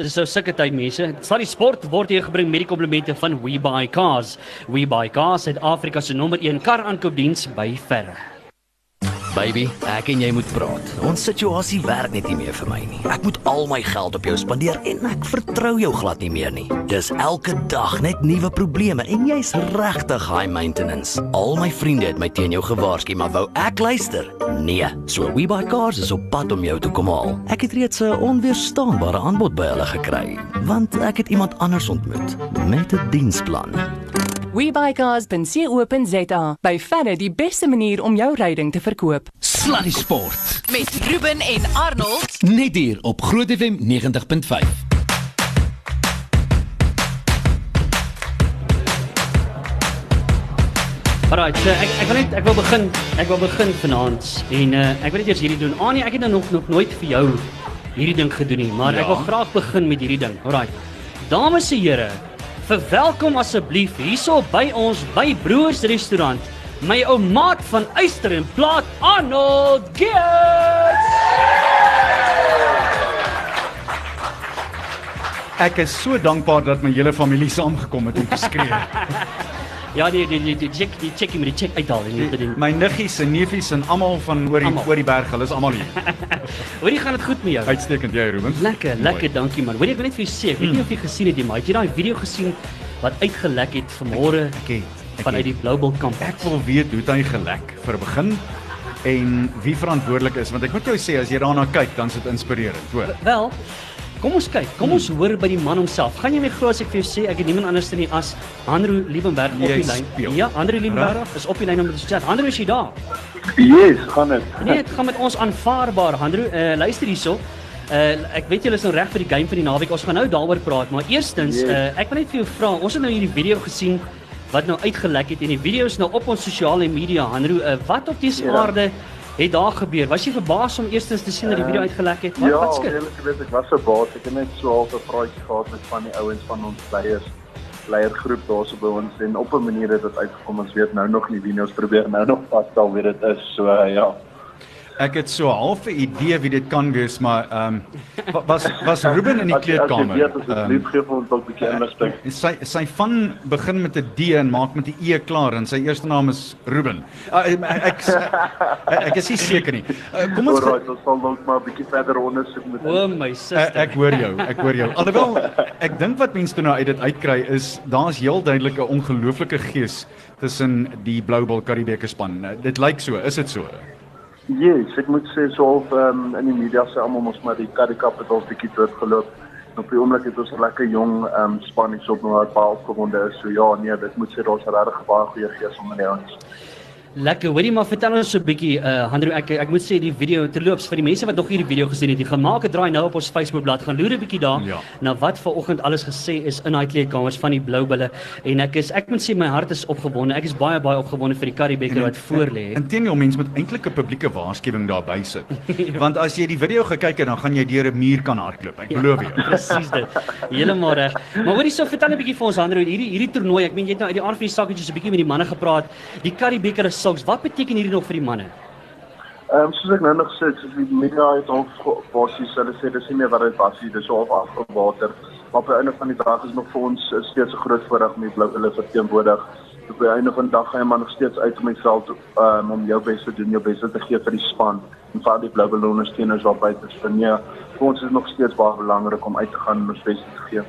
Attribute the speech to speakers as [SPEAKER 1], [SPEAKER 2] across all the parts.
[SPEAKER 1] Dis so sulke tyd mense. Sluddy Sport word hier gebring met die komplimente van WeBuyCars. WeBuyCars het Afrika se nommer 1 kar aankoopdiens by verre.
[SPEAKER 2] Baby, ek en jy moet praat. Ons situasie werk net nie meer vir my nie. Ek moet al my geld op jou spandeer en ek vertrou jou glad nie meer nie. Dis elke dag net nuwe probleme en jy's regtig high maintenance. Al my vriende het my teen jou gewaarsku, maar wou ek luister? Nee. So We Buy Cars is op pad om jou te kom haal. Ek het reeds 'n onweerstaanbare aanbod by hulle gekry, want ek het iemand anders ontmoet met 'n diensplan.
[SPEAKER 3] WeBuyCars.co.za by verre die beste manier om jou ryding te verkoop.
[SPEAKER 4] Sluddy Sport.
[SPEAKER 5] Met Ruben en Arnold
[SPEAKER 4] Net hier op Groot FM 90.5.
[SPEAKER 1] Alright, so ek ek wil net ek wil begin ek wil begin vanaand en uh, ek wil net eers hierdie doen. Anie, ek het nou nog nog nooit vir jou hierdie ding gedoen nie, maar ja. ek wil graag begin met hierdie ding. Alright. Dames en here, verwelkom asseblief hierso by ons by Broers restaurant. My ou maat van Eyster en Plaat, Arnold Geerts.
[SPEAKER 6] Ek is so dankbaar dat my hele familie saamgekom het om te skree.
[SPEAKER 1] Ja, die die die die check die check met die check uithaal en dit doen.
[SPEAKER 6] my niggies en neefies en almal van oor die oor die berg, hulle is almal hier.
[SPEAKER 1] Hoorie, gaan dit goed met jou?
[SPEAKER 6] Uitstekend jy, Ruben.
[SPEAKER 1] Lekker,
[SPEAKER 6] Mooi.
[SPEAKER 1] lekker, dankie man. Hoorie, ek wil net vir jou sê, ek weet nie of jy gesien het nie, maar het jy daai video gesien wat uitgelek het vanmôre
[SPEAKER 6] Ek het ek
[SPEAKER 1] vanuit
[SPEAKER 6] het-
[SPEAKER 1] die Global Camp?
[SPEAKER 6] Ek wil weet hoe dit hy gelek vir begin en wie verantwoordelik is want ek moet jou sê as jy daarna kyk dan is dit inspirerend, hoor.
[SPEAKER 1] Wel, kom ons kyk. Kom ons hoor by die man homself. Gaan jy my glo as ek vir jou sê ek het niemand anders nie as Andrew Liebenberg op die lyn. Ja, Andrew Liebenberg is op die lyn om met ons te chat. Andrew is jy daar?
[SPEAKER 7] Yes, gaan dit.
[SPEAKER 1] Nee, dit gaan met ons aanvaarbaar. Andrew, uh, luister hierso. Uh, ek weet julle is nou reg vir die game van die naweek. Ons gaan nou daaroor praat, maar eerstens,
[SPEAKER 7] Yes.
[SPEAKER 1] uh, ek wil net vir jou vra. Ons het nou hierdie video gesien wat nou uitgelek het en die video is nou op ons sosiale media. Andrew, uh, wat op die
[SPEAKER 7] Ja.
[SPEAKER 1] aarde het daar gebeur? Was jy verbaas om eerstens te sien dat die video uitgelek het? Wat
[SPEAKER 7] Ja,
[SPEAKER 1] wat skit?
[SPEAKER 7] eerlik gewees ek was verbaas. Ek het net so half 'n praatjie gehad met van die ouens van ons leiers leiergroep daarso by ons en op 'n manier het dit uitgekom. Ons weet nou nog nie wie ons probeer nou nog vasstel wie dit is. So uh, ja.
[SPEAKER 6] Ek het so half 'n idee wie dit kan wees, maar ehm um, was was Ruben in die kleedkamer.
[SPEAKER 7] Jy weet asseblief
[SPEAKER 6] Ehm,
[SPEAKER 7] gee vir ons ook 'n bietjie inligting.
[SPEAKER 6] sy sy van begin met 'n D en maak met 'n E klaar en sy eerste naam is Ruben. Uh, ek ek, ek ek is nie seker nie. Uh, kom ons
[SPEAKER 7] Alright, ons sal dalk maar 'n bietjie verder ondersoek moet
[SPEAKER 1] O my
[SPEAKER 6] Ek,
[SPEAKER 1] suster.
[SPEAKER 6] ek hoor jou, ek hoor jou. Alhoewel ek dink wat mense toe nou uit dit uitkry is daar's heel duidelik 'n ongelooflike gees tussen die Blou Bull Karibeker span. Uh, Dit lyk so, is dit so?
[SPEAKER 7] Yes, ek moet sê so half um, in die media sê almal mos maar die Currie Cup het ons bietjie doodgeloop. Op die oomblik het ons 'n lekker jong um, span hier so op nou wat baie opgewonde is. So ja, nee, dit moet sê daar's regtig baie goeie gees onder die ouens.
[SPEAKER 1] Lekker. Hoorie maar vertel ons so 'n bietjie uh Andrew ek ek moet sê die video terloops vir die mense wat nog hierdie video gesien het, die gemaak het draai nou op ons Facebookblad gaan loer 'n bietjie daar
[SPEAKER 6] Ja.
[SPEAKER 1] na wat vanoggend alles gesê is in daai kleedkamers van die Blou Bulle en ek is ek moet sê my hart is opgewonde. Ek is baie baie opgewonde vir die Currybeker wat voor lê.
[SPEAKER 6] Inteendeel mens moet eintlik 'n publieke waarskuwing daarby sit. Want as jy die video gekyk het, dan gaan jy deur 'n muur kan hardloop. Ek beloof jou.
[SPEAKER 1] Presies dit. Heeltemal reg. Maar hoorie so vertel 'n bietjie vir ons Andrew hierdie hierdie toernooi. Ek meen jy het nou uit die aard van die saak het jy so 'n bietjie met die manne gepraat. Die Currybeker is sulks. Wat beteken hierdie nog vir die manne?
[SPEAKER 7] Ehm um, soos ek nou nog gesê het, soos die media het al basies hulle sê dis nie meer wat dit was nie, dis al afgewater. Maar op die einde van die dag is nog vir ons is steeds 'n groot voorreg om die blou hulle verteenwoordig. Op die einde van die dag gaan jy maar nog steeds uit om jouself um, om jou bes te doen, jou bes te gee vir die span en vir die blou ondersteuners daar buite. So nee, vir ons is nog steeds baie belangrik om uit te gaan en ons bes te gee.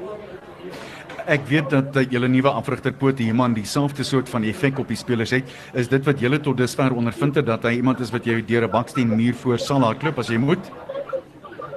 [SPEAKER 6] Ek weet dat uh, julle nuwe afrigter Pote Human dieselfde soort van effek op die spelers het. Is dit wat julle tot dusver ondervind het dat hy iemand is wat jy deur 'n baksteen muur voor sal hardloop as jy moet?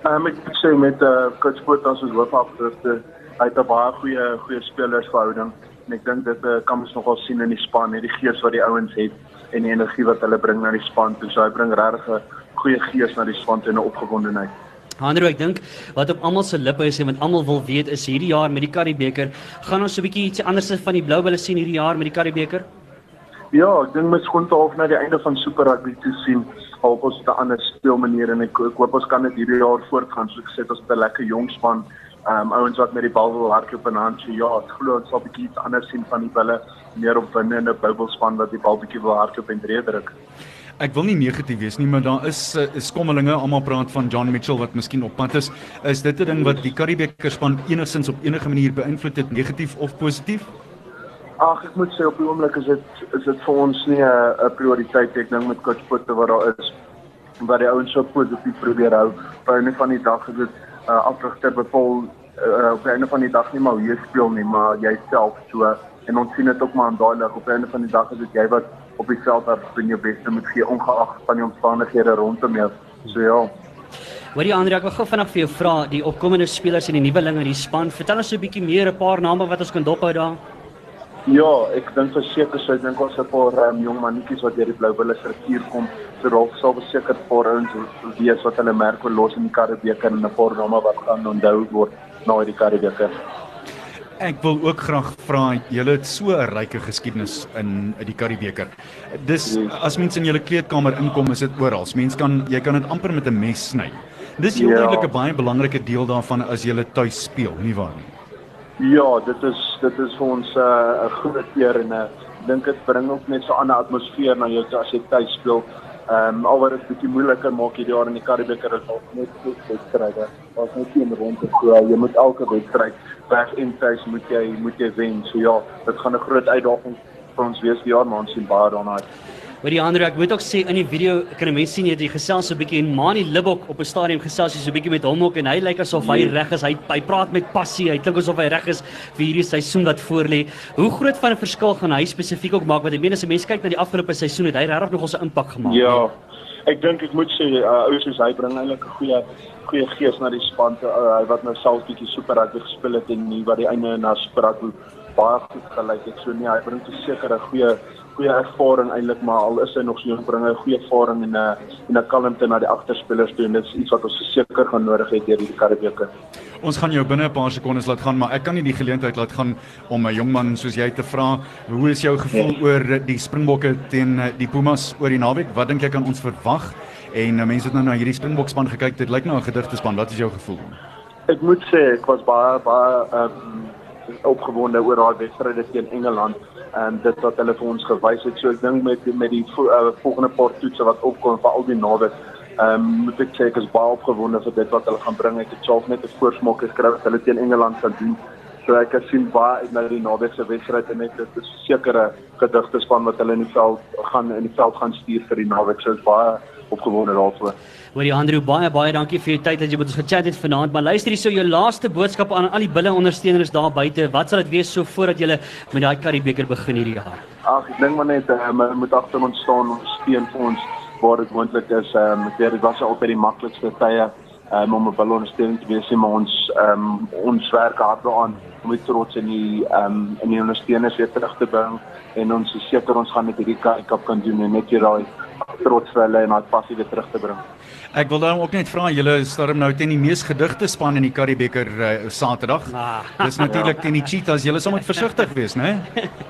[SPEAKER 7] Um, ek moet sê met eh uh, coach Poot as ons hoofafdrifte, hy het 'n baie goeie goeie spelersverhouding en ek dink dit uh, kan ons nogal sien in die span, net die gees wat die ouens het en die energie wat hulle bring na die span. toe. So hy bring regtig 'n goeie gees na die span en 'n opgewondenheid.
[SPEAKER 1] Andrew, ek dink wat op almal se lippe is en wat almal wil weet is hierdie jaar met die Currybeker, gaan ons 'n bietjie ietsie anders van die Blou Bulle sien hierdie jaar met die Currybeker?
[SPEAKER 7] Ja, ek dink mens kon half na die einde van Super Rugby toe sien. Half ons 'n ander speelmanier en ek, ek hoop ons kan dit hierdie jaar voortgaan. So ek sê ons het 'n lekker jong span. Ehm um, ouens wat met die bal wil hardloop en aan. So ja, glo ons sal 'n bietjie iets anders sien van die bulle, meer op binne in 'n bubbelspan wat die bal bietjie wil hardloop en breë druk.
[SPEAKER 6] Ek wil nie negatief wees nie, maar daar is uh, skommelinge. Almal praat van John Mitchell wat miskien op pad is. Is dit 'n ding wat die Karibeker span enigstens op enige manier beïnvloed het, negatief of positief?
[SPEAKER 7] Ag, ek moet sê op die oomblik is dit is dit vir ons nie 'n prioriteit ek dink met coach Potter wat daar is wat die ouens so positief probeer hou. Op 'n van die dag is dit uh, afrigter bepaal uh, op 'n van die dag nie maar hoe jy speel nie, maar jouself so en ons sien dit ook maar aan daai lig op 'n van die dag is dit jy wat op die veld daar bin jou beste moet gee ongeag van die omstandighede rondom jou. So ja.
[SPEAKER 1] Wat die ander ek wil gou vinnig vir jou vra, die opkomende spelers en die nuwelinge in die span, vertel ons 'n bietjie meer 'n paar name wat ons kan dophou daar.
[SPEAKER 7] Ja, ek dink verseker sou ek dink ons 'n paar um, jong mannetjies wat deur die Blou Bulle struktuur kom, so dalk sal beseker paar ouens wees wat hulle merk wil los in die Karibeker en 'n paar name wat gaan onthou word na die Karibeker.
[SPEAKER 6] Ek wil ook graag vra, julle het so 'n ryke geskiedenis in die Karibeker. Dis as mense in julle kleedkamer inkom, is dit oral. Mense kan jy kan dit amper met 'n mes sny. Dis heel
[SPEAKER 7] Ja.
[SPEAKER 6] duidelik 'n baie belangrike deel daarvan as jy tuis speel, nie waar nie?
[SPEAKER 7] Ja, dit is dit is vir ons 'n uh, 'n groot eer en 'n uh, dink dit bring ook net so 'n ander atmosfeer na jou as jy tuis speel. Ehm um, alhoewel dit bietjie moeiliker maak hierdie jaar in die Karibeker is al net goed wedstryde. Daar's net geen rond te gooi. Jy moet elke wedstryd weg en tuis moet jy moet jy wen. So ja, dit gaan 'n groot uitdaging vir ons wees die jaar, maar ons sien baie daarna uit.
[SPEAKER 1] Wat die ander ek moet ook sê in die video kan 'n mens sien jy die gesels so 'n bietjie en Mani Libbok op 'n stadium gesels so 'n bietjie met hom ook en hy lyk asof hy reg is. Hy hy praat met passie. Hy klink asof hy reg is vir hierdie seisoen wat voorlê. Hoe groot van 'n verskil gaan hy spesifiek ook maak want ek meen as 'n mens kyk na die afgelope seisoen het hy regtig nog 'n impak gemaak.
[SPEAKER 7] Ja. Ek dink ek moet sê uh, ouers soos hy bring eintlik 'n goeie goeie gees na die span toe. Uh, hy wat nou self bietjie super rugby gespeel het en nie wat die einde na super rugby baie goed gelyk het. So nee, hy bring verseker 'n goeie goeie ervaring eintlik, maar al is hy nog so jong, bring hy 'n goeie ervaring en 'n en 'n kalmte na die agterspelers toe en dit is iets wat ons seker gaan nodig hê deur hierdie Karibeker.
[SPEAKER 6] Ons gaan jou binne 'n paar sekondes laat gaan, maar ek kan nie die geleentheid laat gaan om 'n jong man soos jy te vra, hoe is jou gevoel oor die Springbokke teen eh, die Pumas oor die naweek? Wat dink jy kan ons verwag? En uh, mense het nou na hierdie Springbok span gekyk. Dit lyk nou 'n gedigte span. Wat is jou gevoel?
[SPEAKER 7] Ek moet sê ek was baie baie ehm um, opgewonde oor daai wedstryde teen Engeland en dit wat hulle vir ons gewys het. So ek dink met met die vo, uh, volgende paar toetse wat opkom vir al die naweek, ehm um, moet ek sê ek is baie opgewonde vir dit wat hulle gaan bring. Ek het self net 'n voorsmaak gekry wat hulle teen Engeland gaan doen. So ek het sien baie uit na die se wedstryd en net dit is sekere gedigte span wat hulle in die veld gaan in die veld gaan stuur vir die naweek. So ek is baie opgewonde daarvoor.
[SPEAKER 1] Hoorie Andrew, baie baie dankie vir jou tyd dat jy met ons gechat het vanaand. Maar luister hier so jou laaste boodskap aan al die bulle ondersteuners daar buite. Wat sal dit wees so voordat jy met daai Karibeker begin hierdie jaar?
[SPEAKER 7] Ag, ek dink maar net um, hulle moet agter ons staan en steun vir ons waar dit moontlik is. Ehm um, ek weet dit was al altyd die maklikste tye um, om 'n ballonsteuning te wees, maar ons ehm um, ons werk hard daaraan om dit trots in die ehm um, in die ondersteuners weer terug te bring en ons is seker ons gaan dit hierdie Kap kan doen en net hier daai trots vir hulle en daai passie weer terug te bring.
[SPEAKER 6] Ek wil daarom ook net vra julle storm nou teen die mees gedigte span in die Karibeker uh, Saterdag.
[SPEAKER 1] Ah.
[SPEAKER 6] Dis natuurlik teen die Cheetahs. Julle sal moet versigtig wees, né?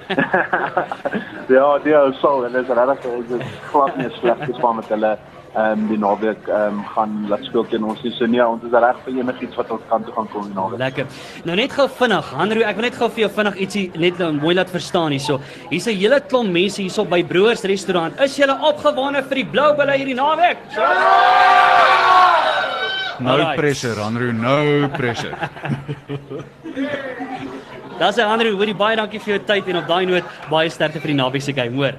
[SPEAKER 7] ja, die ou sal en dit is regtig dit is glad nie 'n slegte span met hulle ehm um, die naweek ehm um, gaan laat speel teen ons nie. So nee, ons is reg vir enigiets wat ons kan toe gaan kom naweek.
[SPEAKER 1] Lekker. Nou net gou vinnig, Andrew, ek wil net gou vir jou vinnig ietsie net nou mooi laat verstaan hierso. Hier's 'n hele klomp mense hierso by Broers restaurant. Is julle opgewonde vir die blou bulle hierdie naweek?
[SPEAKER 6] No
[SPEAKER 1] Alright.
[SPEAKER 6] pressure, Andrew, no pressure.
[SPEAKER 1] Daar's 'n Andrew, hoorie baie dankie vir jou tyd en op daai noot baie sterkte vir die naweek se game, hoor.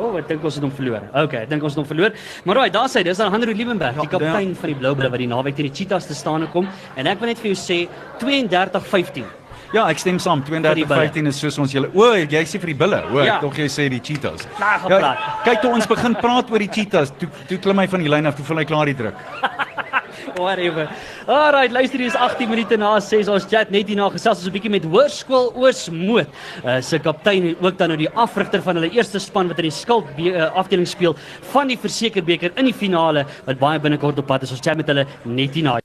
[SPEAKER 1] O, oh, ek dink ons het hom verloor. Okay, ek dink ons het hom verloor. Maar raai, daar sê dis dan Andrew Liebenberg, die
[SPEAKER 6] Ja,
[SPEAKER 1] kaptein van die Blou Bulle wat die naweek teen die Cheetahs te staan kom en ek wil net vir jou sê 32-15.
[SPEAKER 6] Ja, ek stem saam.
[SPEAKER 1] Vir die bulle.
[SPEAKER 6] 32-15 is soos ons julle. O, jy sê vir die bulle. O,
[SPEAKER 1] Ja.
[SPEAKER 6] dink jy sê die Cheetahs.
[SPEAKER 1] Gepraat.
[SPEAKER 6] kyk toe ons begin praat oor die Cheetahs. Toe toe klim hy van die lyn af, toe voel hy klaar die druk.
[SPEAKER 1] Whatever. Alright, luister hier is 18 minute na 6. Ons chat net hierna gesels ons 'n bietjie met Hoërskool Oosmoed. Uh se kaptein en ook dan nou die afrigter van hulle eerste span wat in die skuld uh, afdeling speel van die Versekerbeker in die finale wat baie binnekort op pad is. Ons chat met hulle net hierna.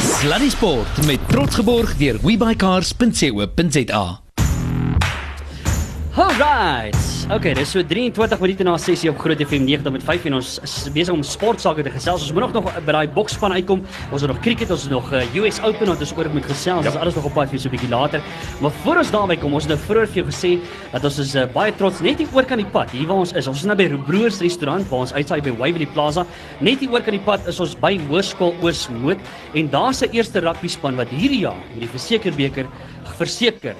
[SPEAKER 4] Sluddy Sport met trots geborg deur webycars.co.za.
[SPEAKER 1] Alright. Okay, dis so 23 minute na 6:00 op Groot FM 90.5 en ons is besig om sportsake te gesels. Ons moet nog nog by daai boksspan uitkom. Ons het nog cricket, ons het nog uh, US Open wat ons oor moet gesels. Dis alles nog op pad vir so 'n bietjie later. Maar voor ons daarby kom, ons het nou vroeër vir jou gesê dat ons is uh, baie trots net hier oor kan die pad. Hier waar ons is. Ons is nou by Broers restaurant waar ons uitsaai by Waverly Plaza. Net hier oor kan die pad is ons by Hoërskool Oosmoed en daar's 'n eerste rugby span wat hierdie jaar met die versekerbeker verseker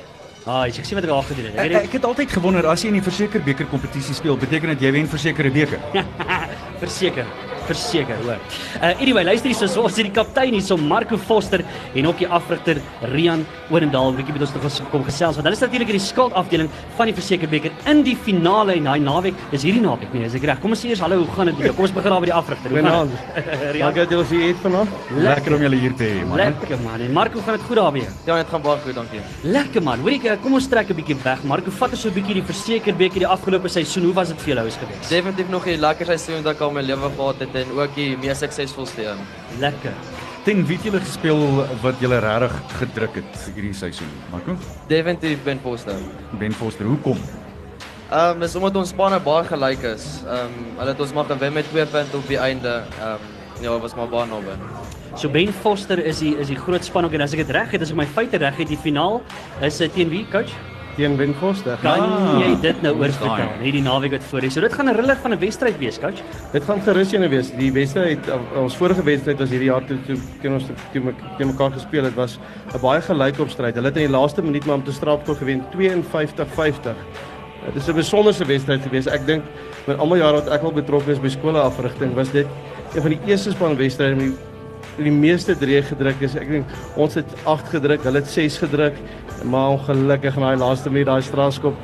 [SPEAKER 1] Ah, ek sien wat ek al gedoen het.
[SPEAKER 6] Ek,
[SPEAKER 1] Ek
[SPEAKER 6] ek het altyd gewonder as jy in die verseker beker kompetisie speel, beteken dit jy wen versekerde beker.
[SPEAKER 1] weet verseker, verseker, hoor. Uh anyway, luister hier, so ons het die kaptein hier, so Marco Foster en ook die afrigter Rian Orendaal, bietjie met ons nog kom gesels want hulle is natuurlik in die skuldafdeling van die versekerbeker in die finale en daai naweek is hierdie naweek, nee, is ek reg. Kom ons sê eers hallo, hoe gaan dit met jou? Kom ons begin daar by die afrigter. Gaan dit? Rian,
[SPEAKER 8] Dankie dat jy hier het vanaand.
[SPEAKER 6] Lekker om julle hier te hê, man.
[SPEAKER 1] lekker man. En Marco, gaan dit goed daar by jou?
[SPEAKER 8] Ja, dit gaan baie goed, dankie.
[SPEAKER 1] Lekker man. Hoorie, ek- kom ons trek 'n bietjie weg. Marco, vat ons so 'n bietjie die versekerbeker die afgelope seisoen. Hoe was dit vir julle ouens gewees?
[SPEAKER 8] Definitief nog 'n lekker seisoen wat ek al my lewe gehad het en ook die mees suksesvolste een.
[SPEAKER 1] Lekker.
[SPEAKER 6] Ten wie het julle gespeel wat julle regtig gedruk het hierdie seisoen? Marco?
[SPEAKER 8] Definitief Ben Foster.
[SPEAKER 6] Ben Foster, hoekom?
[SPEAKER 8] Ehm um, dis omdat ons spanne baie gelyk is. Ehm um, hulle het ons maar gewen met 2 punte op die einde. Ehm um, ja, was maar baie naby.
[SPEAKER 1] So Ben Foster is die is die groot span ook en as ek dit reg het, as ek my feite reg het, die finaal is dit teen wie, coach?
[SPEAKER 8] Teen Ben Foster.
[SPEAKER 1] Kan
[SPEAKER 6] Ah,
[SPEAKER 1] jy dit nou oorvertel? Net die naweek wat voor is. So dit gaan 'n riller van 'n wedstryd wees, coach.
[SPEAKER 9] Dit gaan gerus ene wees. Die wedstryd ons vorige wedstryd was hierdie jaar toe toe teen ons toe teen mekaar gespeel het was 'n baie gelyke opstryd. Hulle het in die laaste minuut maar om te strafkop gewen 52-50. Dit is 'n besonderse wedstryd gewees. Ek dink met almal jare wat ek al betrokke is by skoolafrigting was dit een van die eerste span wedstryde die, meeste drie gedruk is. Ek dink ons het 8 gedruk, hulle het 6 gedruk, maar ongelukkig in daai laaste minuut daai strafskop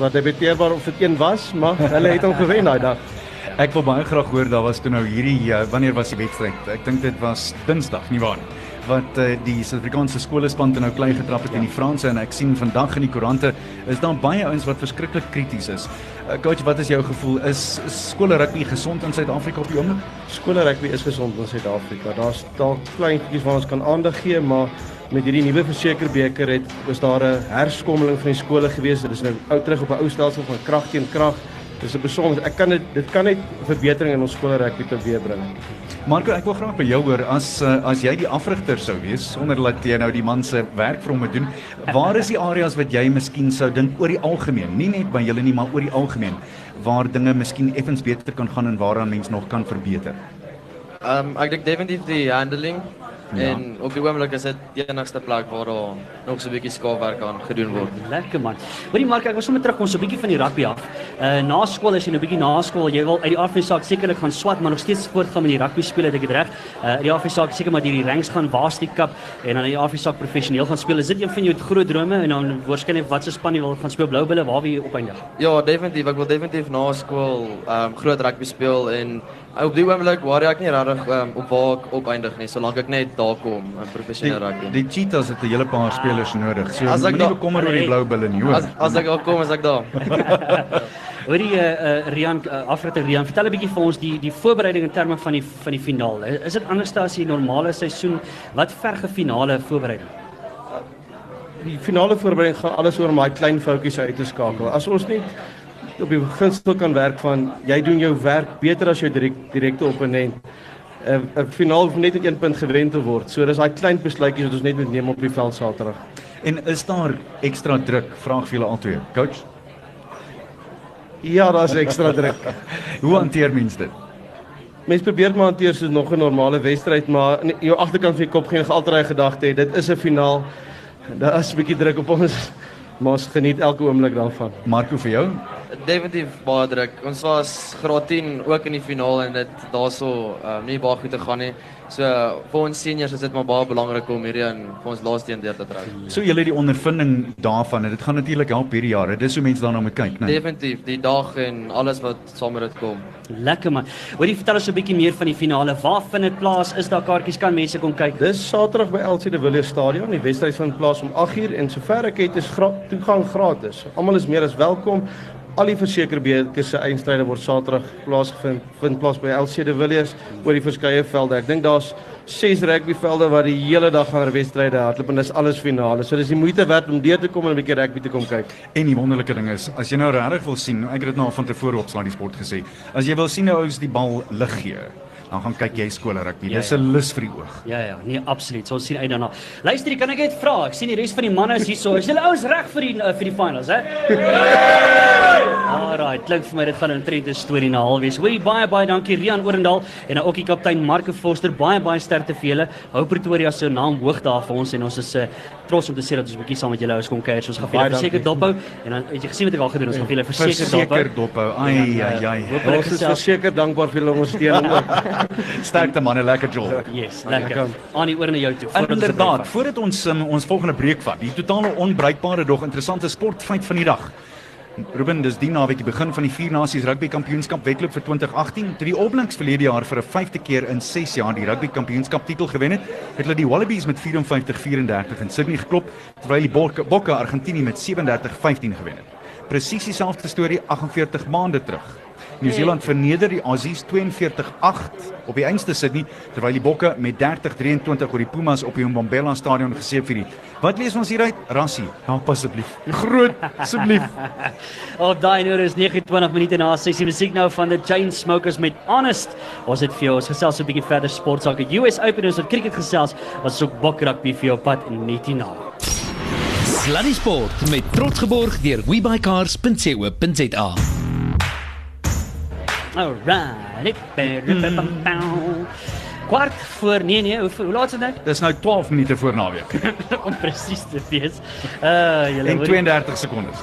[SPEAKER 9] wat debatteerbaar of dit een was, maar hulle het hom gewen daai dag.
[SPEAKER 6] Ek wil baie graag hoor daar was toe nou hierdie uh, wanneer was die wedstryd? Ek dink dit was Dinsdag, nie waar nie? Wat uh, die Suid-Afrikaanse skolespan te nou klein getrap het ja. in die Franse en ek sien vandag in die koerante is daar baie ouens wat verskriklik krities is. Uh, coach, wat is jou gevoel? Is, is skole rugby gesond in Suid-Afrika op die oomblik?
[SPEAKER 9] Skole rugby is gesond in Suid-Afrika. Daar's dalk klein goedjies waar ons kan aandag gee, maar met hierdie nuwe versekerbeker het was daar 'n herskommeling van die skole gewees. Dit is nou ou terug op 'n ou stelsel van krag teen krag. Dis 'n besonder. Ek kan dit dit kan net verbetering in ons skole rugby teweegbring.
[SPEAKER 6] Marco, ek wil graag by jou hoor as uh, as jy die afrigter sou wees sonder dat jy nou die man se werk vir hom moet doen. Waar is die areas wat jy miskien sou dink oor die algemeen, nie net by julle nie, maar oor die algemeen waar dinge miskien effens beter kan gaan en waaraan mens nog kan verbeter?
[SPEAKER 8] Ehm um, ek dink definitief die handling
[SPEAKER 6] Ja.
[SPEAKER 8] en op die oomblik is dit die enigste plek waar daar nog so 'n bietjie skaafwerk aan gedoen word.
[SPEAKER 1] Lekker man. Hoorie Mark, ek wil sommer terugkom so 'n bietjie van die rugby af. Uh na skool as jy nou 'n bietjie na skool, jy wil uit die die saak sekerlik gaan swat, maar nog steeds voortgaan met die rugby speel, het ek dit reg? Uh uit die die saak seker maar hierdie ranks gaan Varsity Cup en dan uit die die saak professioneel gaan speel. Is dit een van jou groot drome en dan waarskynlik wat se span jy wil gaan speel Blou Bulle, waar wil jy opeindig?
[SPEAKER 8] Ja, definitief. Ek wil definitief na skool um, groot rugby speel en op die oomblik waar ek nie regtig um, op waar ek opeindig nie, solank ek net daar kom in professionele rugby.
[SPEAKER 6] die Cheetahs het 'n hele paar spelers nodig. So
[SPEAKER 8] As ek da-
[SPEAKER 6] bekommer oor die blou bulle nie, hoor.
[SPEAKER 8] As as ek daar kom, is ek daar.
[SPEAKER 1] Hoorie uh, uh Rian uh, afrigter Rian, vertel 'n bietjie vir ons die die voorbereiding in terme van die van die finaal. Is dit anders as die normale seisoen? Wat verge finale voorbereiding?
[SPEAKER 9] Die finale voorbereiding gaan alles oor om daai klein foutjies uit te skakel. As ons net op die beginsel kan werk van jy doen jou werk beter as jou direk, direkte opponent. 'n 'n finaal hoef net met 1 punt gewen te word. So dis daai klein besluitjies wat ons net moet neem op die veld Saterdag.
[SPEAKER 6] En is daar ekstra druk? Vraag vir julle albei. Coach,
[SPEAKER 9] Ja, daar's ekstra druk.
[SPEAKER 6] hoe hanteer mens dit?
[SPEAKER 9] Mense probeer maar hanteer soos nog 'n normale wedstryd, maar in jou agterkant van jou kop geen altyd daai gedagte hê dit is 'n finaal. Daar is 'n bietjie druk op ons, maar ons geniet elke oomblik daarvan.
[SPEAKER 6] Marco vir jou?
[SPEAKER 8] Definitief baie druk. Ons was graad 10 ook in die finaal en dit daarso um, nie baie goed te gaan nie. So vir ons seniors is dit maar baie belangrik om hierdie in vir ons laaste een deur te trek.
[SPEAKER 6] So julle die ondervinding daarvan en dit gaan natuurlik help hierdie jare. Dis hoe mense daarna moet kyk, né? Nee?
[SPEAKER 8] Definitief die dag en alles wat saam met dit kom.
[SPEAKER 1] Lekker man. Hoorie vertel ons 'n bietjie meer van die finale. Waar vind dit plaas? Is daar kaartjies? Kan mense kom kyk?
[SPEAKER 9] Dis Saterdag by LC de Villiers Stadion. Die wedstryd vind plaas om 8uur en sover ek weet is gra toegang gratis. Almal is meer as welkom. Al die versekerbeker se eindstryde word Saterdag plaasgevind vind plaas by LC de Villiers oor die verskeie velde. Ek dink daar's ses rugbyvelde waar die hele dag gaan wedstryde hardloop en dis alles finale. So dis die moeite werd om deur te kom en 'n bietjie rugby te kom kyk.
[SPEAKER 6] En die wonderlike ding is, as jy nou regtig wil sien, ek het dit nou al van tevore op Slaa die sport gesê. As jy wil sien hoe ouens die bal lig gee, dan gaan kyk jy skool rugby.
[SPEAKER 1] Ja,
[SPEAKER 6] Dis
[SPEAKER 1] ja.
[SPEAKER 6] 'n lus vir die oog.
[SPEAKER 1] Ja ja, nee absoluut. So ons sien uit daarna. Luister, kan ek net vra? Ek sien die res van die manne is hierso. Is julle ouens reg vir die uh, vir die finals, hè? Alraai, klink vir my dit van 'n trente storie na halwees. Hoorie baie baie dankie Rian Orendal en nou ook die kaptein Marco Forster. Baie baie sterkte vir julle. Hou Pretoria se naam hoog daar vir ons en ons is uh, trots om te sê dat ons 'n bietjie saam met julle ouens kon kuier. So ons gaan vir
[SPEAKER 9] Baie
[SPEAKER 1] julle verseker dophou en dan het jy gesien wat ek al gedoen het. Ons gaan vir julle verseker
[SPEAKER 6] Verseker
[SPEAKER 1] dophou.
[SPEAKER 6] dophou. Ai ai ai.
[SPEAKER 9] Ons is verseker dankbaar vir julle ondersteuning.
[SPEAKER 6] Sterkte manne, lekker job.
[SPEAKER 1] Yes, lekker.
[SPEAKER 9] Lekker.
[SPEAKER 1] Annie oor na jou toe.
[SPEAKER 6] Inderdaad, voordat ons um, ons volgende breek vat, die totale onbruikbare dog interessante sportfeit van die dag. Ruben, dis die naweek die begin van die Vier Nasies Rugby Kampioenskap wedloop vir 2018. Toe die All Blacks verlede jaar vir 'n vyfde keer in 6 jaar die Rugby Kampioenskap titel gewen het, het hulle die Wallabies met 54-34 in Sydney geklop, terwyl die Bokke, Bokke Argentinië met 37-15 gewen het. Presies dieselfde storie 48 maande terug. Nieu-Seeland verneder die Aussies 42-8 op die einste Sydney terwyl die Bokke met 30-23 oor die Pumas op die Mbombela stadion geseëp het. Wat lees ons hieruit? Rassie, help asseblief. Groot asseblief.
[SPEAKER 1] Op daai nou is 29 minute na 6 musiek nou van the Chainsmokers met Honest. Ons het vir jou ons gesels so 'n bietjie verder sportsake. US Open ons het cricket gesels, ons ook bok rugby vir jou pad net hierna.
[SPEAKER 4] Sluddy Sport met trots geborg deur webycars.co.za.
[SPEAKER 1] Alright. Kwart voor nee nee, hoe, hoe laat is dit nou?
[SPEAKER 6] Dis nou 12 minute voor naweek
[SPEAKER 1] Om presies te wees. Uh julle hoor-
[SPEAKER 6] 32 sekondes.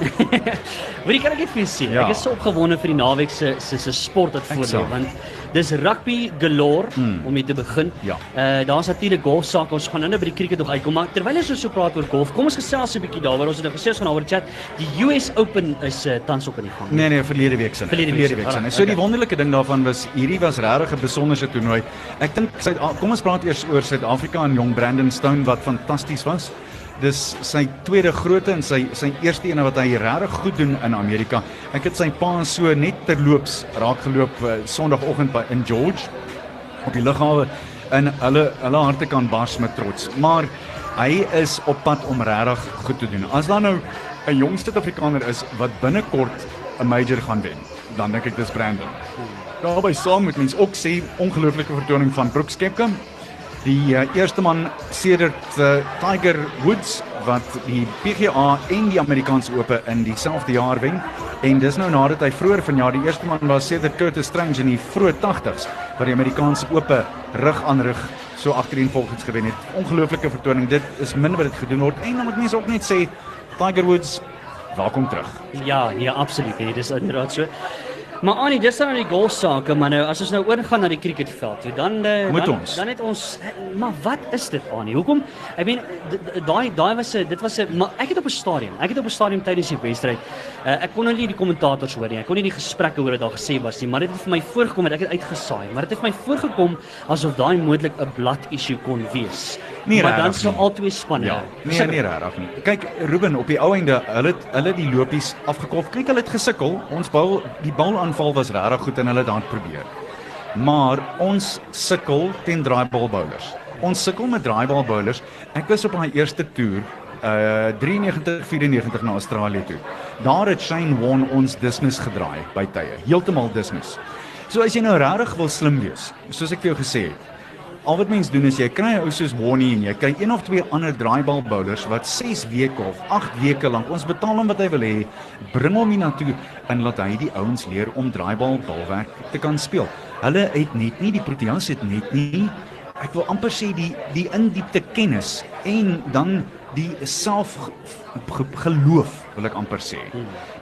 [SPEAKER 1] Hoorie kan ek net vir sê,
[SPEAKER 6] Ja.
[SPEAKER 1] ek is so opgewonde vir die naweek se se se sport wat voor lê
[SPEAKER 6] self.
[SPEAKER 1] want dis rugby galore mm. om mee te begin.
[SPEAKER 6] Ja.
[SPEAKER 1] Uh daar's natuurlik golf sake. Ons gaan nou by die cricket nog uitkom, maar terwyl ons so praat oor golf, kom ons gesels 'n bietjie daaroor. Ons het nou gesê ons gaan daaroor chat. Die US Open is uh, tans op in die gang.
[SPEAKER 6] Nee nee, verlede week sin.
[SPEAKER 1] Verlede week sin,
[SPEAKER 6] week sin.
[SPEAKER 1] alright,
[SPEAKER 6] So die
[SPEAKER 1] okay.
[SPEAKER 6] wonderlike ding daarvan was hierdie was regtig 'n besonderse toernooi. Ek dink kom ons praat eers oor Suid-Afrika en jong Brandon Stone wat fantasties was. Dis sy tweede grootte en sy sy eerste een wat hy regtig goed doen in Amerika. Ek het sy pa so net terloops raak geloop uh, Sondagoggend by in George op die lughawe en hulle hulle harte kan bars met trots. Maar hy is op pad om regtig goed te doen. As daar nou 'n jong Suid-Afrikaner is wat binnekort 'n major gaan wen, dan dink ek dis Brandon. Daarby saam moet mens ook sê ongelooflike vertoning van Brooks Koepka. Die uh, eerste man sedert uh, Tiger Woods wat die PGA en die Amerikaanse Ope in dieselfde jaar wen en dis nou nadat hy vroeër vanjaar die eerste man was sedert Curtis Strange in die vroeë 80s wat die Amerikaanse Ope rug aan rug so agtereenvolgens gewen het. Ongelooflike vertoning. Dit is min wat dit gedoen word en dan moet mense ook net sê Tiger Woods welkom terug.
[SPEAKER 1] Ja, ja, absoluut. Nee, dis inderdaad so. Maar Annie, dis dan die golf sake, maar nou as ons nou oorgaan na die cricketveld, toe dan uh,
[SPEAKER 6] Moet
[SPEAKER 1] dan,
[SPEAKER 6] ons.
[SPEAKER 1] dan het ons eh, maar wat is dit Annie? Hoekom? Ek meen d- d- daai daai was 'n dit was 'n maar ek het op 'n stadion. Ek het op 'n stadion tydens die wedstryd. Uh, ek kon nou nie die kommentators hoor nie. Ek kon nie die gesprekke hoor wat daar gesê was nie, maar dit het vir my voorgekom dat ek het uitgesaai, maar dit het vir my voorgekom asof daai moontlik 'n blad issue kon wees.
[SPEAKER 6] Nee,
[SPEAKER 1] maar dan
[SPEAKER 6] regtig
[SPEAKER 1] sou
[SPEAKER 6] nie.
[SPEAKER 1] albei spanne.
[SPEAKER 6] Ja, nee nee regtig nie. Kyk Ruben op die ou einde, hulle het hulle die lopies afgekolf. Kyk hulle het gesukkel. Ons bal die balaanval was regtig goed en hulle het hard probeer. Maar ons sukkel teen draaibal bowlers. Ons sukkel met draaibal bowlers. Ek was op my eerste toer uh 93 94 na Australië toe. Daar het Shane Warne ons dismiss gedraai by tye. Heeltemal dismiss. So as jy nou regtig wil slim wees, soos ek vir jou gesê het, Al wat mens doen is jy kry 'n ou soos Warnie en jy kry een of twee ander draaibal bowlers wat 6 weke of 8 weke lank ons betaal hom wat hy wil hê, bring hom hiernatoe en laat hy die ouens leer om draaibal balwerk te kan speel. Hulle het net nie die Proteas het net nie ek wil amper sê die die indiepte kennis en dan die self ge- geloof wil ek amper sê.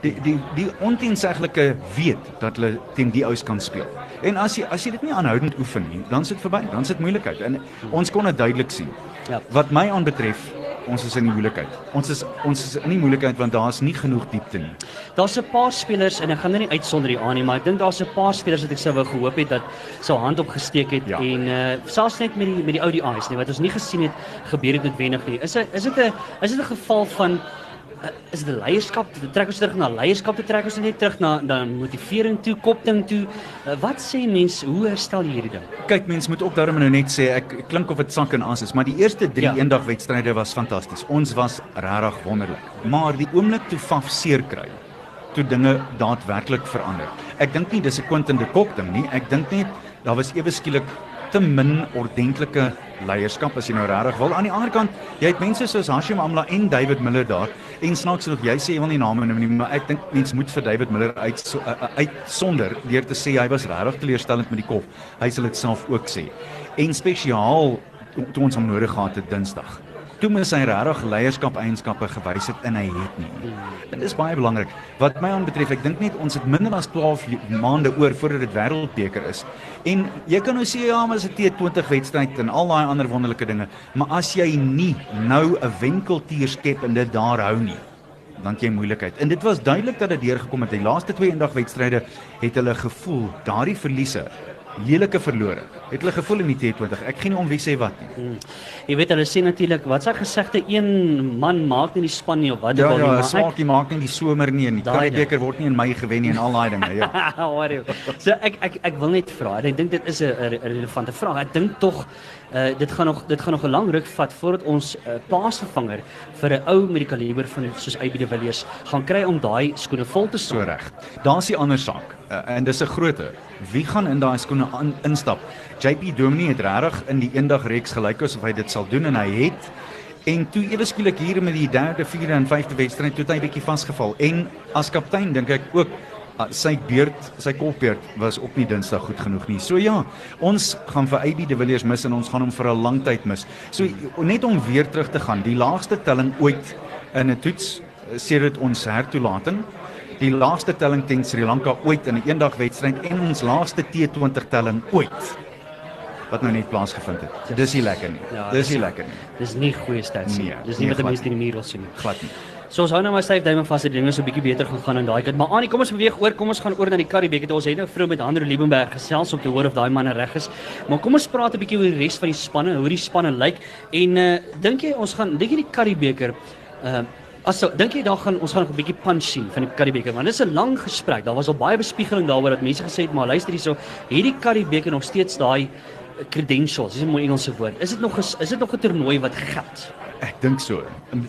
[SPEAKER 6] Die die die onteenseglike weet dat hulle teen die ouens kan speel. En as jy as jy dit nie aanhoudend oefen nie, dan sit verby, dan sit moeilikheid. En ons kon dit duidelik sien.
[SPEAKER 1] Ja.
[SPEAKER 6] Wat my aanbetref, ons is in die moeilikheid. Ons is ons is in die moeilikheid want daar's nie genoeg diepte nie.
[SPEAKER 1] Daar's 'n paar spelers en ek gaan nou nie uitsonder die aan nie, maar ek dink daar's 'n paar spelers wat ek sou wou gehoop het dat sou hand opgesteek het
[SPEAKER 6] Ja.
[SPEAKER 1] en uh selfs net met die met die ODI's nie wat ons nie gesien het gebeur het noodwendig nie. Is dit is dit 'n is dit 'n geval van is dit leierskap? Trek ons terug na leierskap, te trek ons net terug na na motivering toe, kopding toe. Uh, wat sê mense, hoe herstel jy hierdie ding?
[SPEAKER 6] Kyk, mense moet ook daarom nou net sê ek klink of dit sak en as is, maar die eerste 3
[SPEAKER 1] Ja.
[SPEAKER 6] ja. eendagwedstryde was fantasties. Ons was regtig wonderlik. Maar die oomblik toe Faf seer kry, toe dinge daadwerklik verander. Ek dink nie dis 'n Quentin de Kock ding nie. Ek dink net daar was ewe skielik te min ordentlike leierskap as jy nou regtig wil. Aan die ander kant, jy het mense soos Hashim Amla en David Miller daar. En snaaks genoeg, jy sê wil nie name noem nie, maar ek dink mense moet vir David Miller uit so, uh, uitsonder deur te sê hy was regtig teleurstellend met die kop. Hy sal dit self ook sê. En spesiaal toe ons hom nodig gehad het Dinsdag. Toe moes hy regtig leierskap eienskappe gewys het en hy het nie. Dit is baie belangrik. Wat my aanbetref, ek dink net ons het minder as 12 le- maande oor voordat dit wêreldbeker is. En jy kan nou sê ja, maar dit is 'n T20 wedstryd en al daai ander wonderlike dinge, maar as jy nie nou 'n wenkeltier skep en dit daar hou nie, dan jy moeilikheid. En dit was duidelik dat dit deurgekom het. Die laaste twee eendagwedstryde het hulle gevoel daardie verliese lelike verlore. Het hulle gevoel in die T20. Ek gee nie om wie sê wat nie.
[SPEAKER 1] Jy weet hulle sê natuurlik, wat s'hy gesegde een man maak nie die span nie of wat
[SPEAKER 6] Ja
[SPEAKER 1] ook al
[SPEAKER 6] ja,
[SPEAKER 1] nie, maar ek-
[SPEAKER 6] smaakie maak nie die somer nie en die
[SPEAKER 1] Daai
[SPEAKER 6] Karibeker word nie in Mei gewen nie en al daai dinge, ja.
[SPEAKER 1] Hoor jy. So ek ek ek wil net vra. en Ek dink dit is 'n relevante vraag. Ek dink tog uh dit gaan nog dit gaan nog 'n lang ruk vat voordat ons 'n uh, plaasvervanger vir 'n ou met die kaliber van soos AB de Villiers gaan kry om daai skoene vol te
[SPEAKER 6] So
[SPEAKER 1] staan.
[SPEAKER 6] reg. Daar's die ander saak. Uh, en dis 'n grootte. Wie gaan in daai skoene aan instap? JP Dominee het regtig in die eendag reeks gelyk asof hy dit sal doen en hy het en toe ewe skielik hier met die derde, vierde en vyfde wedstryd toe het hy bietjie vasgeval en as kaptein dink ek ook uh, sy beurt, sy kopbeurt was op nie Dinsdag goed genoeg nie. So ja, ons gaan vir AB de Villiers mis en ons gaan hom vir 'n lang tyd mis. So net om weer terug te gaan, die laagste telling ooit in 'n toets eh, sedert ons hertoelating die laagste telling teen Sri Lanka ooit in 'n eendagwedstryd en ons laagste T20 telling ooit wat nou net plaasgevind het. Dis nie lekker nie.
[SPEAKER 1] Ja,
[SPEAKER 6] dis nie lekker nie.
[SPEAKER 1] Dis nie goeie stats nie.
[SPEAKER 6] Nee,
[SPEAKER 1] Dis nie
[SPEAKER 6] nee,
[SPEAKER 1] wat 'n mens in die muur wil sien nie.
[SPEAKER 6] Glad nie.
[SPEAKER 1] So ons hou nou maar styf duime vas dat dinge so 'n bietjie beter gaan gaan aan daai kant. Maar Annie, kom ons beweeg oor. Kom ons gaan oor na die Karibeker. Ons het nou vroeg met Andre Liebenberg gesels om te hoor of daai manne reg is. Maar kom ons praat 'n bietjie oor die res van die spanne, hoe die spanne lyk. En uh dink jy ons gaan dink jy die Karibeker uh As so, dink jy daar gaan ons gaan 'n bietjie punch sien van die Karibeker want dis 'n lang gesprek. Daar was al baie bespiegeling daaroor dat mense gesê het maar luister hierso, hierdie Karibeker nog steeds daai eh, credentials, dis 'n mooi Engelse woord. Is dit nog 'n is dit nog 'n toernooi wat geld?
[SPEAKER 6] Ek dink so.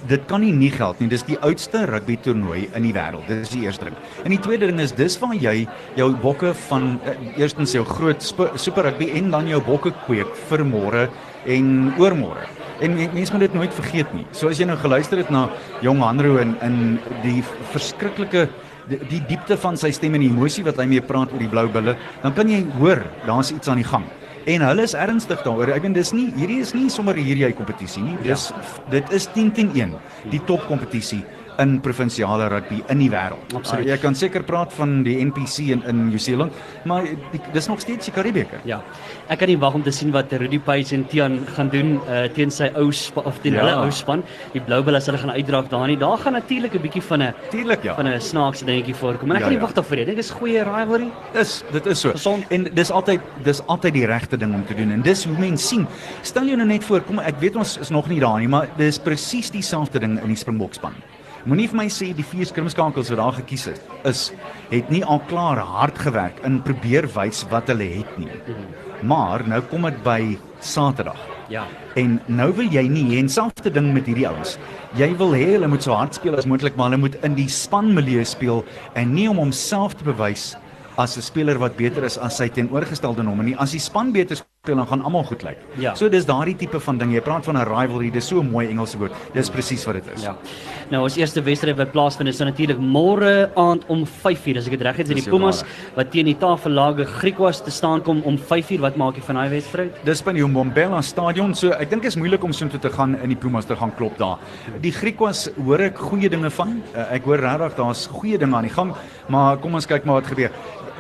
[SPEAKER 6] Dit kan nie nie geld nie. Dis die oudste rugby toernooi in die wêreld. Dis die eerste ding. En die tweede ding is dis waar jy jou bokke van uh, eerstens jou groot super rugby en dan jou bokke kweek vir môre en oormôre. En men- mense moet dit nooit vergeet nie. So as jy nou geluister het na Jong Hanro en in die verskriklike die, die diepte van sy stem en die emosie wat hy mee praat oor die blou bulle, dan kan jy hoor daar's iets aan die gang. En hulle is ernstig daaroor. Ek bedoel dis nie hierdie is nie sommer hierdie hy kompetisie nie. Dis ja. dit is 10 teen 1, die topkompetisie in provinsiale rugby in die wêreld.
[SPEAKER 1] Absoluut.
[SPEAKER 6] Uh, jy kan seker praat van die NPC in in New Zealand, maar die, dis nog steeds die Karibeker.
[SPEAKER 1] Ja. Ek kan nie wag om te sien wat Rudy Page en Tian gaan doen uh, teen sy ou spa, of teen
[SPEAKER 6] Ja.
[SPEAKER 1] hulle ou span. Die Blou Bulls hulle gaan uitdrag daar nie. Daar gaan natuurlik 'n bietjie van 'n
[SPEAKER 6] Tuurlik ja.
[SPEAKER 1] van 'n snaakse dingetjie voorkom. En ek
[SPEAKER 6] Ja,
[SPEAKER 1] kan nie
[SPEAKER 6] ja.
[SPEAKER 1] wag daarvoor nie. Dink dis goeie rivalry.
[SPEAKER 6] Dis dit is so.
[SPEAKER 1] Gesond.
[SPEAKER 6] En dis altyd dis altyd die regte ding om te doen en dis hoe mense sien. Stel jou nou net voor, kom ek weet ons is nog nie daar nie, maar dis presies dieselfde ding in die Springbokspan. Moenie vir my sê die vier skrimskakels wat daar gekies is, is het nie al klaar hard gewerk in probeer wys wat hulle het nie. Maar nou kom dit by Saterdag.
[SPEAKER 1] Ja.
[SPEAKER 6] En nou wil jy nie hê en selfde ding met hierdie ouens. Jy wil hê hulle moet so hard speel as moontlik, maar hulle moet in die spanmilieu speel en nie om homself te bewys as 'n speler wat beter is as sy teenoorgestelde hom nie. As die span beter speel, dan gaan almal goed lyk.
[SPEAKER 1] Ja.
[SPEAKER 6] So dis daardie tipe van ding. Jy praat van 'n rivalry, dis so 'n mooi Engelse woord. Dis presies wat dit is.
[SPEAKER 1] Ja. Nou ons eerste wedstryd wat plaasvind is dan natuurlik môre aand om 5:00 as ek dit reg het,
[SPEAKER 6] Dis
[SPEAKER 1] die Pumas wat teen die Tafellage Griekwas te staan kom om 5:00. Wat maak jy van daai wedstryd?
[SPEAKER 6] Dis by die Mbombela stadion. So ek dink is moeilik om soontoe te gaan in die Pumas te gaan klop daar. Die Griekwas hoor ek goeie dinge van. Uh, ek hoor regtig daar's goeie dinge aan die gang, maar kom ons kyk maar wat gebeur.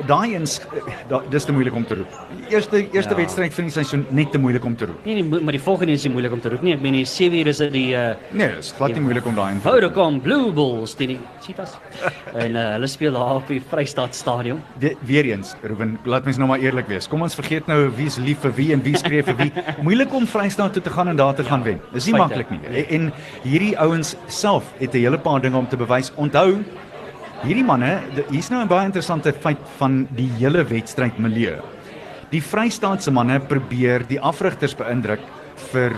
[SPEAKER 6] Daai eens da, dis te moeilik om te roep. Die Eerste eerste
[SPEAKER 1] Ja.
[SPEAKER 6] ja. wedstryd van die seisoen net te moeilik om te roep.
[SPEAKER 1] Nee, nee, maar die volgende is nie moeilik om te roep nie. Ek meen die 7 uur is dit die uh
[SPEAKER 6] Nee, dis glad nie moeilik om daai in.
[SPEAKER 1] Vodacom Blue Bulls teen die Cheetahs. en uh, hulle speel daar op die Vrystaat Stadion.
[SPEAKER 6] De, weer eens, Ruben, laat mens nou maar eerlik wees. Kom ons vergeet nou wie's lief vir wie en wie skree vir wie. Moeilik om Vrystaat toe te gaan en daar te gaan wen. Dis nie maklik nie. En, en hierdie ouens self het 'n hele paar dinge om te bewys. Onthou, hierdie manne, hier's nou 'n baie interessante feit van die hele wedstryd milieu. Die Vrystaatse manne probeer die afrigters beïndruk vir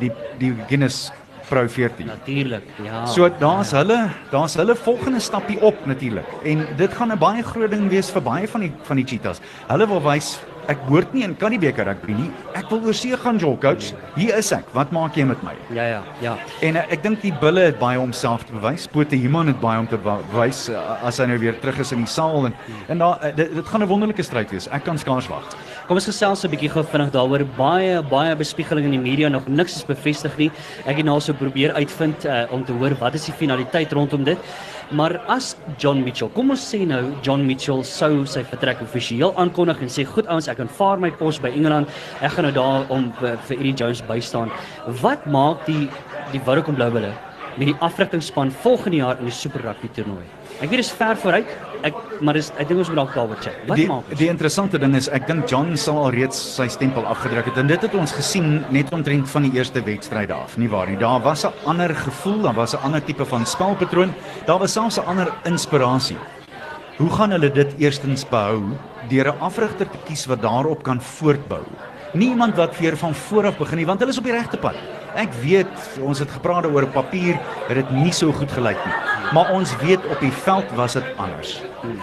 [SPEAKER 6] die die Guinness Pro 14.
[SPEAKER 1] Natuurlik. Ja.
[SPEAKER 6] So daar's hulle, daar's hulle volgende stappie op natuurlik. En dit gaan 'n baie groot ding wees vir baie van die van die Cheetahs. Hulle wil wys ek behoort nie in kan die beker rugby nie. Ek wil oorsee gaan jol coach. Hier is ek. Wat maak jy met my?
[SPEAKER 1] Ja ja, ja.
[SPEAKER 6] En uh, ek dink die bulle het baie om self te bewys. Pote Human het baie om te be- bewys uh, as hy nou weer terug is in die saal en en daar uh, dit, dit gaan 'n wonderlike stryd wees. Ek kan skaars wag.
[SPEAKER 1] Kom ons gesels 'n bietjie gou vinnig daaroor. Baie baie bespiegeling in die media nog niks is bevestig nie. Ek het nou so probeer uitvind uh, om te hoor wat is die finaliteit rondom dit. Maar as John Mitchell, kom ons sê nou John Mitchell sou sy vertrek offisieel aankondig en sê goed ouens, ek aanvaar my pos by Engeland. Ek gaan nou daar om uh, vir Eddie Jones bystaan. Wat maak die die Vodacom Blue Bulle met die afrigtingspan volgende jaar in die Super Rugby toernooi? Ek weet dis ver vooruit. Ek maar dis ek dink ons moet dalk daaroor chat. Wat
[SPEAKER 6] die,
[SPEAKER 1] maak ons?
[SPEAKER 6] die interessante ding is ek dink John sal al reeds sy stempel afgedruk het en dit het ons gesien net omtrent van die eerste wedstryd af, nie waar nie. Daar was 'n ander gevoel, daar was 'n ander tipe van spelpatroon, daar was selfs 'n ander inspirasie. Hoe gaan hulle dit eerstens behou deur 'n afrigter te kies wat daarop kan voortbou? Nie iemand wat weer van voor af begin nie, want hulle is op die regte pad. Ek weet, ons het gepraat oor papier, het dit nie so goed gelyk nie. Maar ons weet op die veld was dit anders.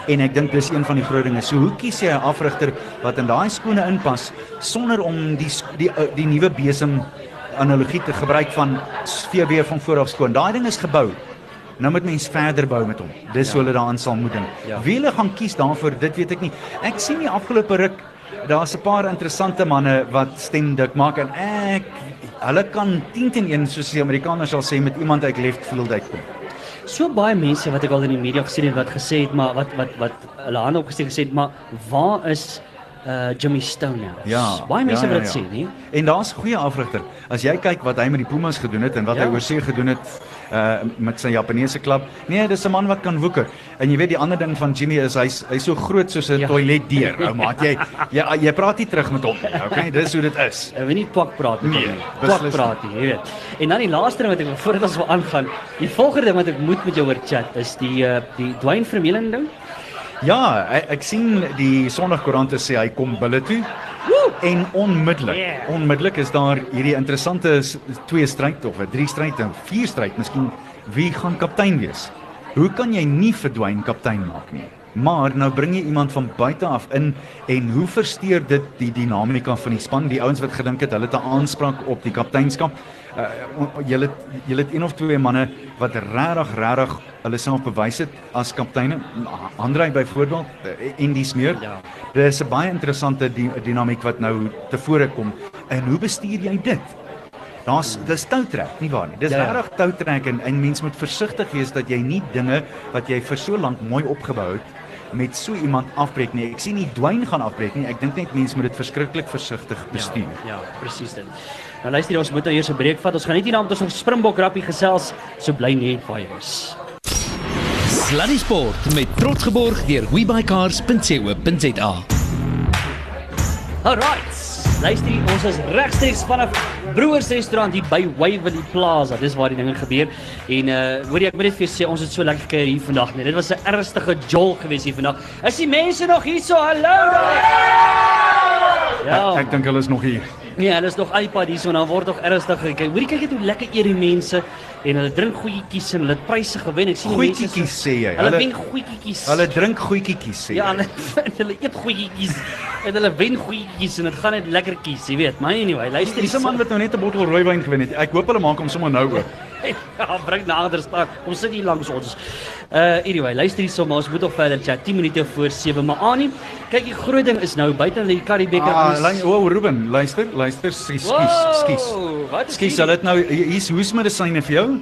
[SPEAKER 6] En ek dink dis een van die groot dinge. So hoe kies jy 'n afrigter wat in daai skone inpas sonder om die die die, die nuwe besem analogie te gebruik van vee weer van voor af skoon. Daai ding is gebou. Nou moet mens verder bou met hom. Dis hoe hulle daaraan sal moet dink.
[SPEAKER 1] Ja.
[SPEAKER 6] Wie hulle gaan kies daarvoor, dit weet ek nie. Ek sien die afgelope ruk daar's 'n paar interessante manne wat stem dik maak en ek hulle kan 10 teen 1 soos die Amerikaners sal sê met iemand uit left field uitkom.
[SPEAKER 1] So baie mense wat ek al in die media gesien het wat gesê het maar wat wat wat hulle hande opgesteek gesê het maar waar is uh Jimmy Stone nou?
[SPEAKER 6] Ja.
[SPEAKER 1] baie mense
[SPEAKER 6] ja,
[SPEAKER 1] wat
[SPEAKER 6] ja,
[SPEAKER 1] dit
[SPEAKER 6] ja.
[SPEAKER 1] sê, nie?
[SPEAKER 6] En daar's goeie afrigter. As jy kyk wat hy met die Pumas gedoen het en wat
[SPEAKER 1] Ja.
[SPEAKER 6] hy oorsee gedoen het uh met sy Japaneese klub. Nee, dis 'n man wat kan woeker. En jy weet die ander ding van Jimmy is hy's hy's so groot soos 'n
[SPEAKER 1] Ja.
[SPEAKER 6] toiletdeur. Ou maat, jy jy jy praat nie terug met hom nie. Okay, dis hoe dit is.
[SPEAKER 1] Ek wil nie twak praat
[SPEAKER 6] Nee,
[SPEAKER 1] nie. Twak
[SPEAKER 6] beslis
[SPEAKER 1] praat nie, jy weet. En dan die laaste ding wat ek voordat ons wil aangaan, die volgende ding wat ek moet met jou oor chat is die uh die Dwayne Vermeulen ding.
[SPEAKER 6] Ja, ek, ek sien die Sondagkoerante sê hy kom bulle toe. En onmiddellik,
[SPEAKER 1] Yeah.
[SPEAKER 6] onmiddellik is daar hierdie interessante twee stryd of 'n drie stryd en vier stryd miskien wie gaan kaptein wees. Hoe kan jy nie verdwyn kaptein maak nie? Maar nou bring jy iemand van buite af in en hoe versteur dit die dinamika van die span? Die ouens wat gedink het hulle het 'n aanspraak op die kapteinskap. Uh, julle julle het een of twee manne wat regtig regtig hulle self bewys het as kapteine. Andrei byvoorbeeld eh, en dis meer.
[SPEAKER 1] Ja.
[SPEAKER 6] Dis 'n baie interessante di dinamiek wat nou tevore kom. En hoe bestuur jy dit? Daar's dis toutrek, nie waar nie. Dis
[SPEAKER 1] Ja, ja.
[SPEAKER 6] regtig toutrek en en mens moet versigtig wees dat jy nie dinge wat jy vir so lank mooi opgebou het met so iemand afbreek nie. Ek sien nie dwyn gaan afbreek nie. Ek dink net mense moet dit verskriklik versigtig bestuur.
[SPEAKER 1] Ja, ja presies dit. Nou luister ons moet nou eers 'n breek vat. Ons gaan net hier na met ons Springbok rappie gesels. So bly net waar jy is.
[SPEAKER 4] Sluddy Sport met trots geborg deur webycars.co.za.
[SPEAKER 1] Alright. Luister, ons is regstreeks vanaf Broers restaurant hier by Waverley Plaza. Dis waar die dinge gebeur. En uh hoor jy ek moet net vir jou sê ons het so lekker gekuier hier vandag net. Dit was 'n ernstige jol geweest hier vandag. Is die mense nog hier so? Hallo daar. Ja.
[SPEAKER 6] Ek, ek dink hulle is nog hier.
[SPEAKER 1] Nee, hulle is nog iPad hier so en dan word nog ernstig gekyk. Hoorie kyk net hoe lekker eet die mense en hulle drink goedjies en hulle het pryse gewen. Ek sien die mense
[SPEAKER 6] Goedjies sê jy.
[SPEAKER 1] Hulle
[SPEAKER 6] Hulle
[SPEAKER 1] wen goedjies.
[SPEAKER 6] hulle drink goedjies sê
[SPEAKER 1] Ja, hulle, hulle eet goedjies en hulle wen goedjies en dit gaan net lekker kies, jy weet. Maar anyway, luister
[SPEAKER 6] Dis 'n man wat nou net 'n bottel rooiwyn gewen het. Ek hoop hulle maak hom sommer nou oop.
[SPEAKER 1] ja, bring nader staan. Kom sit hier langs ons. Uh anyway, luister hier sommer, ons moet nog verder chat. 10 minute voor 7, maar Annie, kyk die groot ding is nou buite in die Karibeker.
[SPEAKER 6] Ah, lyn- o, oh, Ruben, luister, luister, skus, skus, skus. Hulle het nou hier's hoesmedisyne vir jou.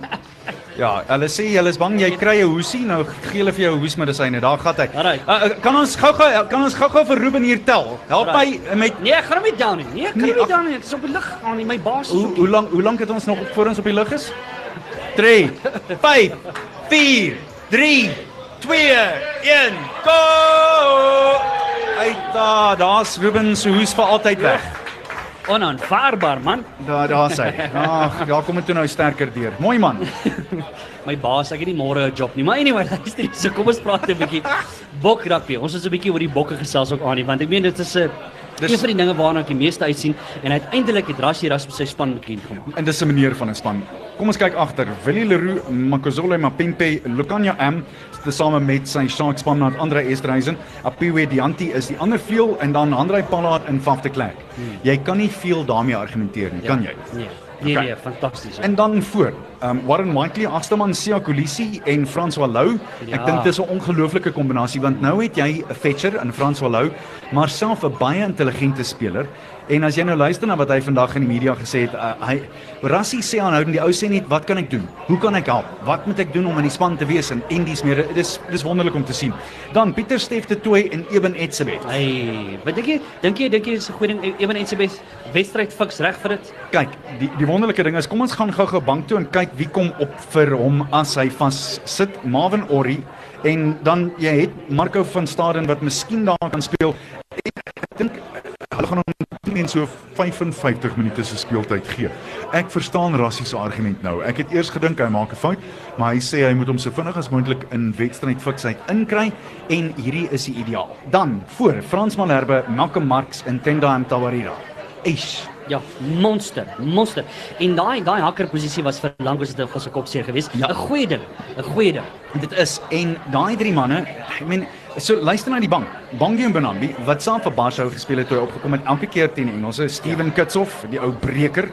[SPEAKER 6] Ja, hulle sê hulle is bang jy kry 'n hoesie, nou gee hulle vir jou hoesmedisyne. Daar gaan hy. Uh, uh, kan ons gou-gou kan ons gou-gou vir Ruben hier tel? Help my met
[SPEAKER 1] Nee, gaan hom nie down nie. Nee, kan
[SPEAKER 6] Nee,
[SPEAKER 1] hom nie down nie. Dit is op die lug aan nie. My baas
[SPEAKER 6] Hoe hoe lank hoe lank het ons nog voor ons op die lug is? 3 5 4 3 2 1 Go! Uit daar, daar's Ruben se hoes vir altyd weg.
[SPEAKER 1] onaanvaarbaar, man.
[SPEAKER 6] Daar daar's hy. Ag, daar kom dit toe nou sterker deur. Mooi man.
[SPEAKER 1] My baas, ek het nie môre 'n job nie. Maar anyway, luister so kom ons praat 'n bietjie bok rugby. Ons is 'n bietjie oor die bokke gesels ook aan nie, want ek meen dit is 'n
[SPEAKER 6] Dis-
[SPEAKER 1] een van die dinge waarna ek die meeste uitsien en uiteindelik het Rassie Rasmus sy span bekend gemaak.
[SPEAKER 6] En dis 'n manier van 'n span. Kom ons kyk agter. Willie Leroux, Makazole Mapimpe, Lukanya M, tesame met sy Sharks span met Andre Estreisen, Apiwe Dianti is die ander vleuel en dan Andrei Pallard en Faf de Klerk. Jy kan nie veel daarmee argumenteer nie, kan jy?
[SPEAKER 1] Nee. Nee,
[SPEAKER 6] Okay.
[SPEAKER 1] nee, fantasties.
[SPEAKER 6] En dan voor, um, Warren Whiteley, agste man Sia Kolisi en François Lou. Ek
[SPEAKER 1] Ja.
[SPEAKER 6] dink dis 'n ongelooflike kombinasie want nou het jy 'n Fetcher en François Lou, maar self 'n baie intelligente speler. En as jy nou luister na wat hy vandag in die media gesê het, uh, hy Rassie sê aanhoudend die ou sê net wat kan ek doen? Hoe kan ek help? Wat moet ek doen om in die span te wees en en dis meer dis dis wonderlik om te sien. Dan Pieter Steef de Tooi en Eben Etzebeth.
[SPEAKER 1] Hey, wat dink jy? Dink jy dink jy dis 'n goeie ding ewen en se bes wedstryd fiks reg vir dit?
[SPEAKER 6] Kyk, die die wonderlike ding is kom ons gaan gou-gou bank toe en kyk wie kom op vir hom as hy vas sit. Marvin Orri en dan jy het Marco van Staden wat miskien daar kan speel. Ek dink teen so 55 minute se speeltyd gee. Ek verstaan Rassie se argument nou. Ek het eers gedink hy maak 'n fout, maar hy sê hy moet hom so vinnig as moontlik in wedstryd fiksheid inkry en hierdie is die ideaal. Dan voor Frans Malherbe, Malcolm Marx en Tenda Mtawarira. Eish,
[SPEAKER 1] Ja, monster, monster. En daai daai hakker posisie was vir lank as dit 'n gosse kopseer geweest. 'n
[SPEAKER 6] Ja.
[SPEAKER 1] Goeie ding, 'n goeie ding.
[SPEAKER 6] Dit is en daai drie manne, ek meen, so luister na die bank. Bangie en Benambi wat saam vir Barshou gespeel het toe hy opgekom het elke keer teen Engelse, Steven ja. Kitshoff, die ou breker,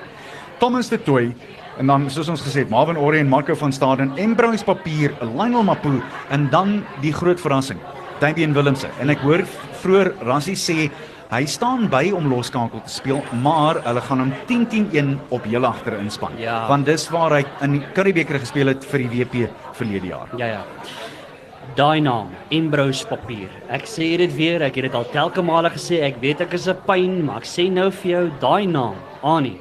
[SPEAKER 6] Thomas de Tooi en dan soos ons gesê het, Marvin Orrie en Marco van Staden, Embrose Papier, Lionel Mapu en dan die groot verrassing, Davian Willemse. En ek hoor vroeër Rassie sê Hy staan by om loskakel te speel, maar hulle gaan hom 10-10-1 op heel agter inspan.
[SPEAKER 1] Ja.
[SPEAKER 6] Want dis waar hy in die Curriebeeker gespeel het vir die WP verlede jaar.
[SPEAKER 1] Ja ja. Daai naam, Embrose Papier. Ek sê dit weer, ek het dit al telke male gesê, ek weet ek is 'n pyn, maar ek sê nou vir jou, daai naam, Annie,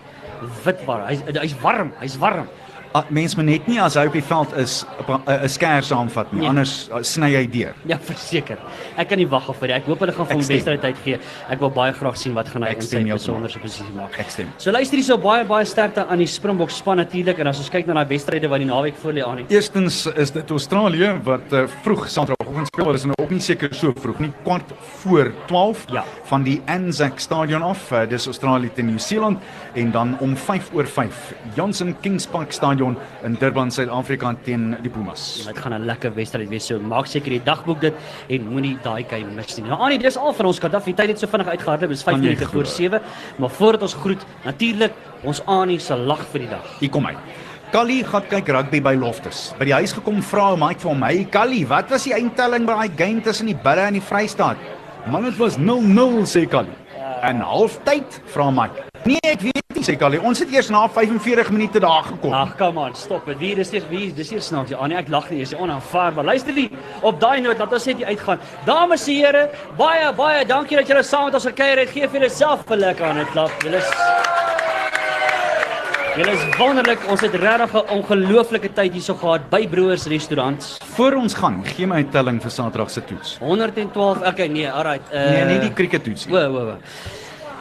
[SPEAKER 1] witwar. Hy's hy's warm, hy's warm.
[SPEAKER 6] Ah, mens moet net nie as hy op die veld is 'n skêr saamvat nie,
[SPEAKER 1] Nee.
[SPEAKER 6] anders uh, sny hy deur.
[SPEAKER 1] Ja, verseker. Ek kan nie wag vir dit. Ek hoop hulle gaan vir hom wedstryd tyd gee. Ek wil baie graag sien wat gaan hy in sy besonderse posisie maak.
[SPEAKER 6] Ek stem.
[SPEAKER 1] So luister hierso baie baie sterkte aan die Springbok span natuurlik en as ons kyk na daai wedstryde wat die naweek voor lê aan nie.
[SPEAKER 6] Eerstens is dit Australië wat uh, vroeg Saterdagoggend speel, hulle is nou ook nie seker so vroeg nie, kwart voor 12
[SPEAKER 1] Ja.
[SPEAKER 6] van die Anzac Stadion af. Uh, dis Australië teen Nieu-Seeland en dan om 5 oor 5 Johnson Kings Park Stadion in Durban, Suid-Afrika teen die Pumas.
[SPEAKER 1] Dit gaan 'n lekker wedstryd wees. So maak seker die dagboek dit en moenie daai game mis nie. Nou Annie, dis al van ons Gaddafi. Tyd het so vinnig uitgehardloop. Dis 5
[SPEAKER 6] Kan jy
[SPEAKER 1] minute voor
[SPEAKER 6] glo?
[SPEAKER 1] 7. Maar voordat ons groet, natuurlik ons Annie se lag vir die dag.
[SPEAKER 6] Hier kom hy. Callie gaan kyk rugby by Loftus. By die huis gekom vra hom hy vir hom, "Hey Callie, wat was die eindtelling by daai game tussen die Bulls en die Vrystaat?" "Man, dit was 0-0," sê Callie. "En halftyd?" vra Mike. "Nee, ek weet nie," sê Callie. "Ons het eers na 45 minute daar gekom."
[SPEAKER 1] Ag, kom aan, stop dit. Wie dis eers wie? Dis eers snaaks. Ja, Annie, ek lag nie. Dis onaanvaarbaar. Luister nie op daai noot dat ons net hier uitgaan. Dames en here, baie baie dankie dat julle saam met ons gekuier het. Geef julle self 'n lekker aan 'n klap. Julle is Julle is wonderlik. Ons het regtig 'n ongelooflike tyd hierso gehad by Broers Restaurants.
[SPEAKER 6] Voor ons gaan, gee my 'n telling vir Saterdag se toets.
[SPEAKER 1] 112. Okay, nee, alright. Uh,
[SPEAKER 6] Nee, nie die cricket toets nie.
[SPEAKER 1] O, o, o.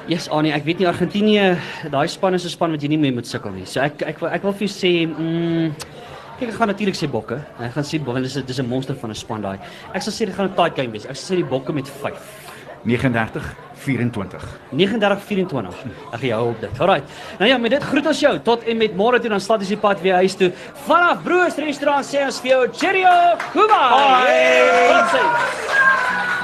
[SPEAKER 1] Yes, Annie, ek weet nie Argentinië, daai span is 'n span wat jy nie mee moet sukkel nie. So ek ek wil ek wil vir jou sê, mm, kyk ek gaan natuurlik sê Bokke. Ek gaan sê Bokke, dis 'n dis 'n monster van 'n span daai. Ek sal sê dit gaan 'n tight game wees. Ek sal sê die Bokke met 5.
[SPEAKER 6] 39 24.
[SPEAKER 1] 39-24. Ek gaan jou op dit. Alraai. Nou ja, met dit groet ons jou tot en met môre toe dan stad ons die pad weer huis toe. Vanaf Broers Restaurant sê ons vir jou cheerio. Kuba.
[SPEAKER 6] Bye.
[SPEAKER 1] Totsiens.